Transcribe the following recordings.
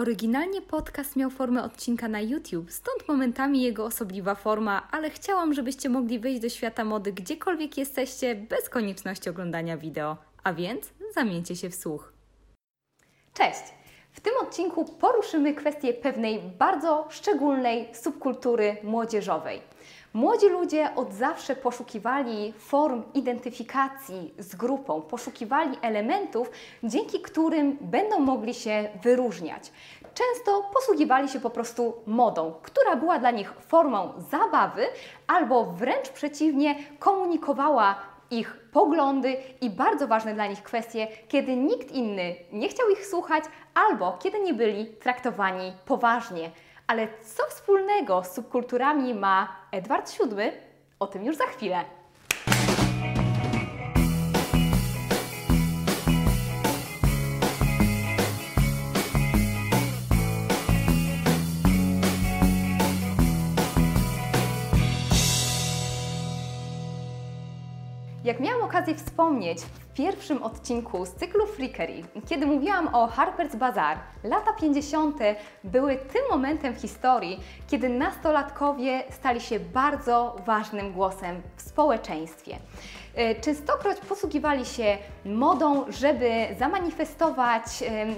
Oryginalnie podcast miał formę odcinka na YouTube, stąd momentami jego osobliwa forma, ale chciałam, żebyście mogli wejść do świata mody gdziekolwiek jesteście, bez konieczności oglądania wideo. A więc zamieńcie się w słuch. Cześć! W tym odcinku poruszymy kwestię pewnej bardzo szczególnej subkultury młodzieżowej. Młodzi ludzie od zawsze poszukiwali form identyfikacji z grupą, poszukiwali elementów, dzięki którym będą mogli się wyróżniać. Często posługiwali się po prostu modą, która była dla nich formą zabawy albo wręcz przeciwnie, komunikowała ich poglądy i bardzo ważne dla nich kwestie, kiedy nikt inny nie chciał ich słuchać albo kiedy nie byli traktowani poważnie. Ale co wspólnego z subkulturami ma Edward VII? O tym już za chwilę. Jak miałam okazję wspomnieć w pierwszym odcinku z cyklu Freakery, kiedy mówiłam o Harper's Bazaar, lata 50. były tym momentem w historii, kiedy nastolatkowie stali się bardzo ważnym głosem w społeczeństwie. E, częstokroć posługiwali się modą, żeby zamanifestować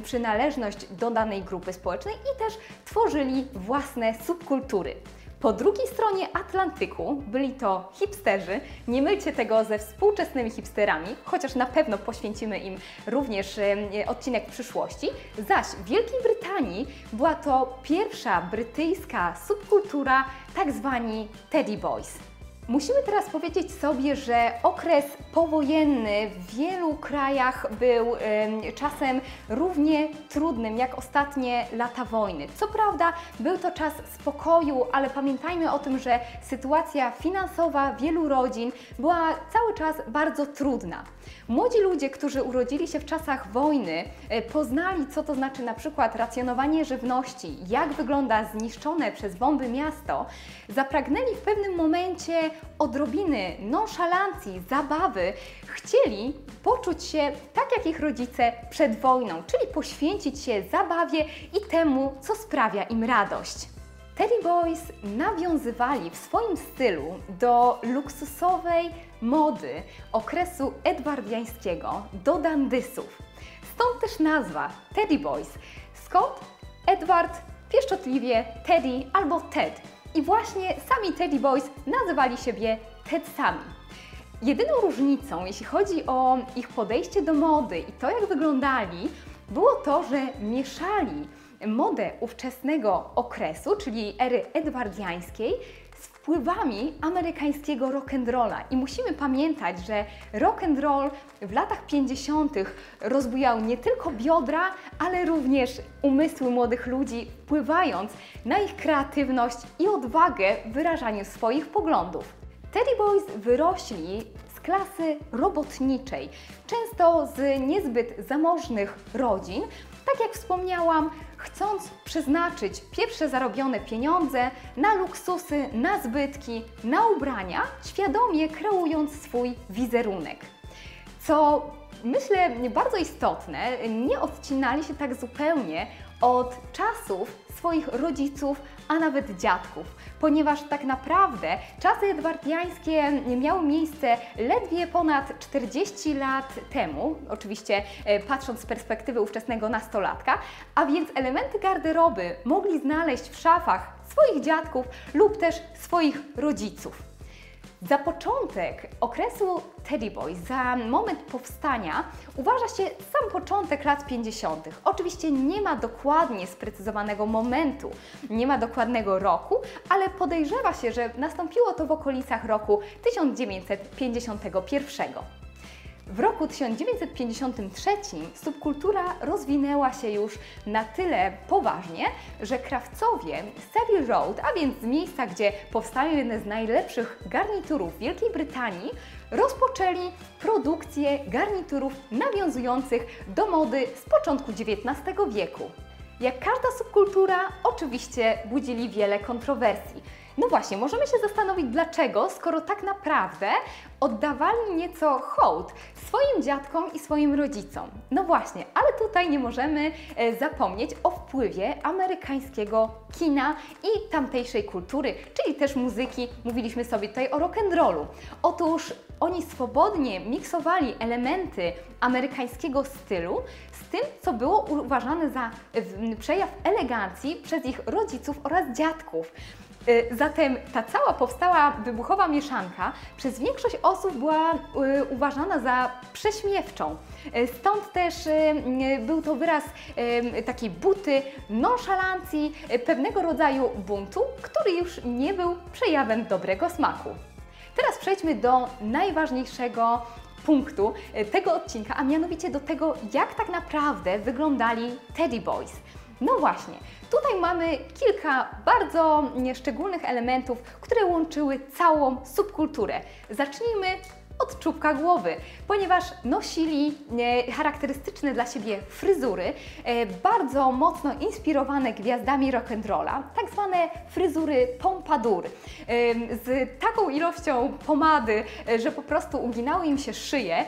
przynależność do danej grupy społecznej i też tworzyli własne subkultury. Po drugiej stronie Atlantyku byli to hipsterzy. Nie mylcie tego ze współczesnymi hipsterami, chociaż na pewno poświęcimy im również odcinek w przyszłości. Zaś w Wielkiej Brytanii była to pierwsza brytyjska subkultura, tak zwani Teddy Boys. Musimy teraz powiedzieć sobie, że okres powojenny w wielu krajach był czasem równie trudnym jak ostatnie lata wojny. Co prawda był to czas spokoju, ale pamiętajmy o tym, że sytuacja finansowa wielu rodzin była cały czas bardzo trudna. Młodzi ludzie, którzy urodzili się w czasach wojny, y, poznali, co to znaczy na przykład racjonowanie żywności, jak wygląda zniszczone przez bomby miasto, zapragnęli w pewnym momencie odrobiny nonszalancji, zabawy, chcieli poczuć się tak jak ich rodzice przed wojną, czyli poświęcić się zabawie i temu, co sprawia im radość. Teddy Boys nawiązywali w swoim stylu do luksusowej mody okresu edwardiańskiego, do dandysów. Stąd też nazwa Teddy Boys. Skąd Edward pieszczotliwie Teddy albo Ted. I właśnie sami Teddy Boys nazywali siebie Tedsami. Jedyną różnicą, jeśli chodzi o ich podejście do mody i to, jak wyglądali, było to, że mieszali modę ówczesnego okresu, czyli ery edwardiańskiej, wpływami amerykańskiego rock'n'rolla. I musimy pamiętać, że rock'n'roll w latach 50. rozbujał nie tylko biodra, ale również umysły młodych ludzi, wpływając na ich kreatywność i odwagę w wyrażaniu swoich poglądów. Teddy Boys wyrośli z klasy robotniczej, często z niezbyt zamożnych rodzin. Tak jak wspomniałam, chcąc przeznaczyć pierwsze zarobione pieniądze na luksusy, na zbytki, na ubrania, świadomie kreując swój wizerunek. Co myślę bardzo istotne, nie odcinali się tak zupełnie od czasów swoich rodziców, a nawet dziadków, ponieważ tak naprawdę czasy edwardiańskie miały miejsce ledwie ponad 40 lat temu, oczywiście e, patrząc z perspektywy ówczesnego nastolatka, a więc elementy garderoby mogli znaleźć w szafach swoich dziadków lub też swoich rodziców. Za początek okresu Teddy Boy, za moment powstania uważa się sam początek lat 50. Oczywiście nie ma dokładnie sprecyzowanego momentu, nie ma dokładnego roku, ale podejrzewa się, że nastąpiło to w okolicach roku 1951. W roku 1953 subkultura rozwinęła się już na tyle poważnie, że krawcowie z Savile Road, a więc z miejsca, gdzie powstają jedne z najlepszych garniturów Wielkiej Brytanii, rozpoczęli produkcję garniturów nawiązujących do mody z początku XIX wieku. Jak każda subkultura, oczywiście budzili wiele kontrowersji. No właśnie, możemy się zastanowić dlaczego, skoro tak naprawdę oddawali nieco hołd swoim dziadkom i swoim rodzicom. No właśnie, ale tutaj nie możemy e, zapomnieć o wpływie amerykańskiego kina i tamtejszej kultury, czyli też muzyki. Mówiliśmy sobie tutaj o rock'n'rollu. Otóż oni swobodnie miksowali elementy amerykańskiego stylu z tym, co było uważane za przejaw elegancji przez ich rodziców oraz dziadków. Y, zatem ta cała powstała wybuchowa mieszanka przez większość osób była y, uważana za prześmiewczą. Y, stąd też był to wyraz takiej buty, nonszalancji, pewnego rodzaju buntu, który już nie był przejawem dobrego smaku. Teraz przejdźmy do najważniejszego punktu tego odcinka, a mianowicie do tego, jak tak naprawdę wyglądali Teddy Boys. No właśnie, tutaj mamy kilka bardzo szczególnych elementów, które łączyły całą subkulturę. Zacznijmy od czubka głowy, ponieważ nosili e, charakterystyczne dla siebie fryzury, e, bardzo mocno inspirowane gwiazdami rock'n'rolla, tak zwane fryzury pompadour, e, z taką ilością pomady, że po prostu uginały im się szyje,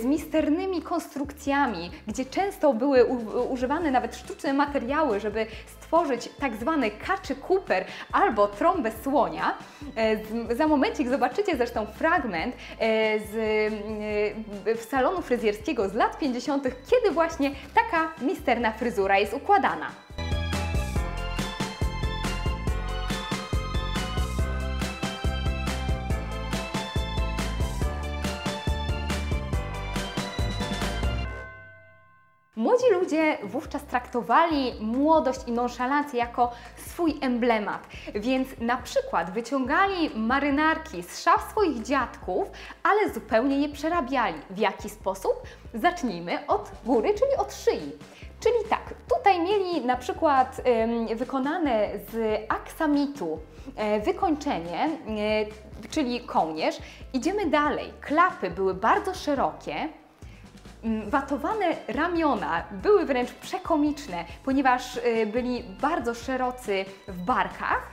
z misternymi konstrukcjami, gdzie często były używane nawet sztuczne materiały, żeby stworzyć tak zwany kaczy Cooper albo trąbę słonia. Za momencik zobaczycie zresztą fragment z, y, w salonu fryzjerskiego z lat 50., kiedy właśnie taka misterna fryzura jest układana. Młodzi ludzie wówczas traktowali młodość i nonszalancję jako swój emblemat, więc na przykład wyciągali marynarki z szaf swoich dziadków, ale zupełnie je przerabiali. W jaki sposób? Zacznijmy od góry, czyli od szyi. Czyli tak, tutaj mieli na przykład wykonane z aksamitu e, wykończenie, e, czyli kołnierz. Idziemy dalej. Klapy były bardzo szerokie, watowane ramiona były wręcz przekomiczne, ponieważ y, byli bardzo szerocy w barkach.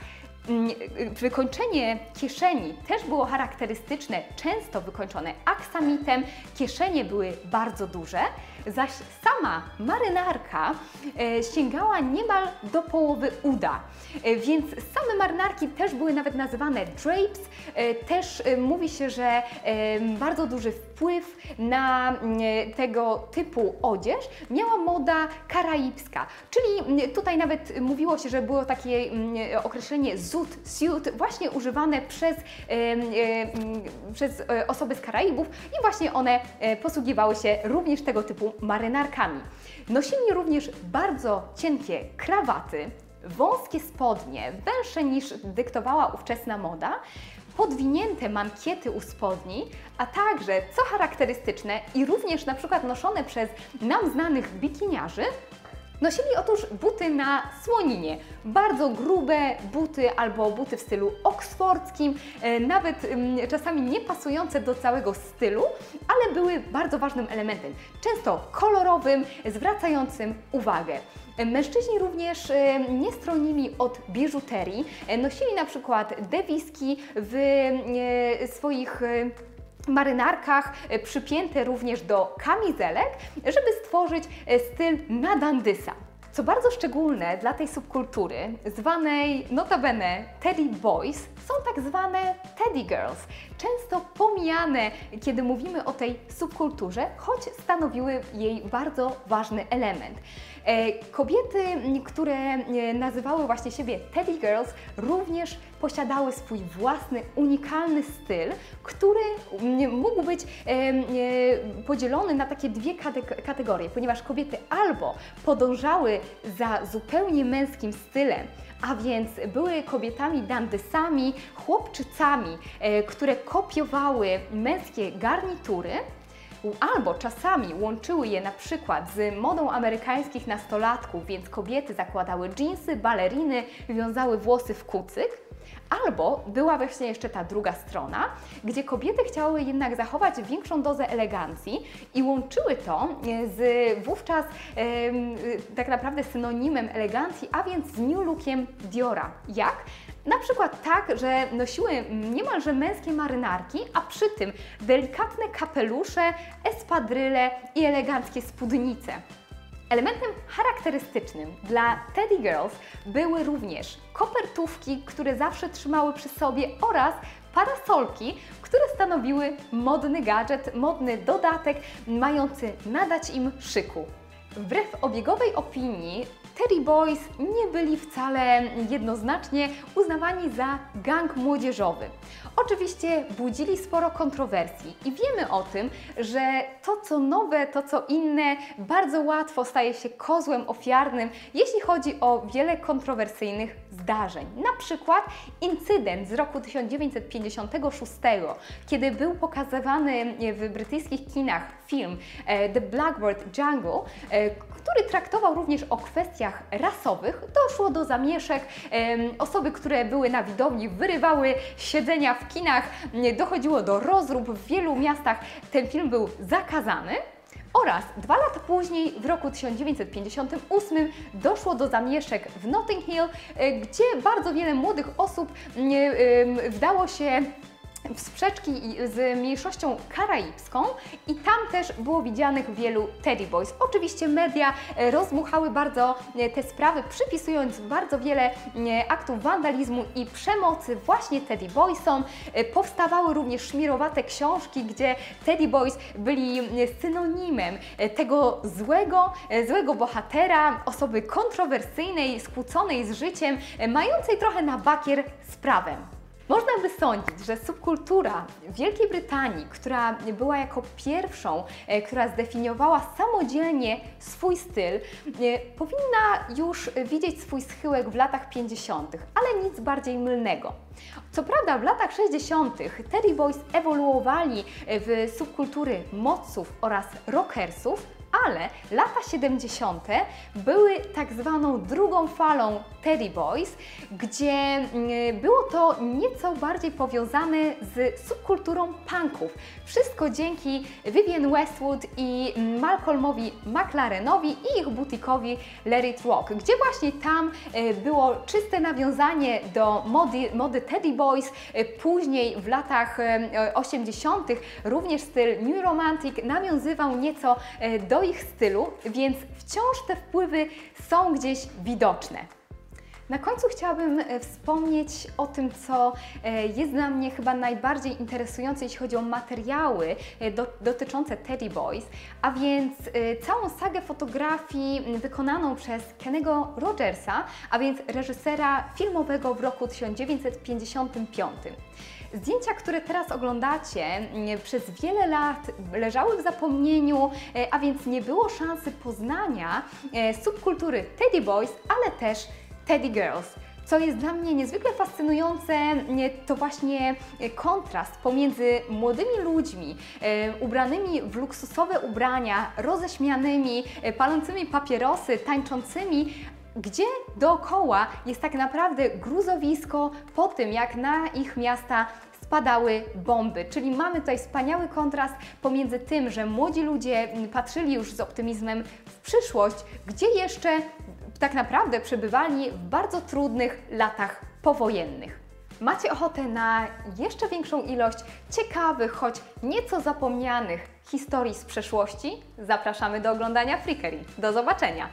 Y, wykończenie kieszeni też było charakterystyczne, często wykończone aksamitem. Kieszenie były bardzo duże, zaś sama marynarka e, sięgała niemal do połowy uda. E, więc same marynarki też były nawet nazywane drapes. E, też mówi się, że bardzo duży wpływ na mm, tego typu odzież miała moda karaibska. Czyli mm, tutaj nawet mówiło się, że było takie mm, określenie zut, suit, właśnie używane przez, przez osoby z Karaibów i właśnie one posługiwały się również tego typu marynarkami. Nosili również bardzo cienkie krawaty, wąskie spodnie, węższe niż dyktowała ówczesna moda, podwinięte mankiety u spodni, a także, co charakterystyczne i również na przykład noszone przez nam znanych bikiniarzy, Nosili otóż buty na słoninie, bardzo grube buty albo buty w stylu oksfordzkim, e, nawet mm, czasami nie pasujące do całego stylu, ale były bardzo ważnym elementem, często kolorowym, zwracającym uwagę. Mężczyźni również e, nie stronili od biżuterii, e, nosili na przykład dewiski w swoich marynarkach e, przypięte również do kamizelek, żeby stworzyć e, styl na dandysa. Co bardzo szczególne dla tej subkultury, zwanej notabene Teddy Boys, są tak zwane Teddy Girls, często pomijane, kiedy mówimy o tej subkulturze, choć stanowiły jej bardzo ważny element. E, kobiety, które e, nazywały właśnie siebie Teddy Girls, również posiadały swój własny, unikalny styl, który mógł być e, podzielony na takie dwie kategorie, ponieważ kobiety albo podążały za zupełnie męskim stylem, a więc były kobietami dandysami, chłopczycami, które kopiowały męskie garnitury, albo czasami łączyły je na przykład z modą amerykańskich nastolatków, więc kobiety zakładały dżinsy, baleriny, wiązały włosy w kucyk, Albo była właśnie jeszcze ta druga strona, gdzie kobiety chciały jednak zachować większą dozę elegancji i łączyły to z wówczas e, tak naprawdę synonimem elegancji, a więc z new lookiem Diora. Jak? Na przykład tak, że nosiły niemalże męskie marynarki, a przy tym delikatne kapelusze, espadryle i eleganckie spódnice. Elementem charakterystycznym dla Teddy Girls były również kopertówki, które zawsze trzymały przy sobie oraz parasolki, które stanowiły modny gadżet, modny dodatek mający nadać im szyku. Wbrew obiegowej opinii, Teddy Boys nie byli wcale jednoznacznie uznawani za gang młodzieżowy. Oczywiście budzili sporo kontrowersji i wiemy o tym, że to co nowe, to co inne bardzo łatwo staje się kozłem ofiarnym, jeśli chodzi o wiele kontrowersyjnych zdarzeń. Na przykład incydent z roku 1956, kiedy był pokazywany w brytyjskich kinach film e, The Blackbird Jungle, e, który traktował również o kwestiach rasowych. Doszło do zamieszek. Osoby, które były na widowni, wyrywały siedzenia w kinach, dochodziło do rozrób w wielu miastach. Ten film był zakazany. Oraz dwa lata później, w roku 1958, doszło do zamieszek w Notting Hill, e, gdzie bardzo wiele młodych osób wdało się w sprzeczki z mniejszością karaibską i tam też było widzianych wielu Teddy Boys. Oczywiście media e, rozmuchały bardzo e, te sprawy, przypisując bardzo wiele e, aktów wandalizmu i przemocy właśnie Teddy Boysom. Powstawały również szmirowate książki, gdzie Teddy Boys byli synonimem tego złego, złego bohatera, osoby kontrowersyjnej, skłóconej z życiem, mającej trochę na bakier z prawem. Można by sądzić, że subkultura Wielkiej Brytanii, która była jako pierwszą, e, która zdefiniowała samodzielnie swój styl, e, powinna już widzieć swój schyłek w latach 50., ale nic bardziej mylnego. Co prawda w latach 60. Teddy Boys ewoluowali w subkultury moców oraz rockersów, ale lata 70. były tak zwaną drugą falą Teddy Boys, gdzie mm, było to nieco bardziej powiązane z subkulturą punków. Wszystko dzięki Vivienne Westwood i Malcolmowi McLarenowi i ich butikowi Let It Rock, gdzie właśnie tam e, było czyste nawiązanie do mody, mody Teddy Boys. E, później w latach 80. E, również styl New Romantic nawiązywał nieco do ich stylu, więc wciąż te wpływy są gdzieś widoczne. Na końcu chciałabym e, wspomnieć o tym, co e, jest dla mnie chyba najbardziej interesujące, jeśli chodzi o materiały e, do, dotyczące Teddy Boys, a więc całą sagę fotografii wykonaną przez Kennego Rogersa, a więc reżysera filmowego w roku 1955. Zdjęcia, które teraz oglądacie, mm, przez wiele lat leżały w zapomnieniu, e, a więc nie było szansy poznania e, subkultury Teddy Boys, ale też Teddy Girls. Co jest dla mnie niezwykle fascynujące, to właśnie kontrast pomiędzy młodymi ludźmi e, ubranymi w luksusowe ubrania, roześmianymi, palącymi papierosy, tańczącymi, gdzie dookoła jest tak naprawdę gruzowisko po tym, jak na ich miasta spadały bomby. Czyli mamy tutaj wspaniały kontrast pomiędzy tym, że młodzi ludzie patrzyli już z optymizmem w przyszłość, gdzie jeszcze tak naprawdę przebywali w bardzo trudnych latach powojennych. Macie ochotę na jeszcze większą ilość ciekawych, choć nieco zapomnianych historii z przeszłości? Zapraszamy do oglądania Freakery. Do zobaczenia!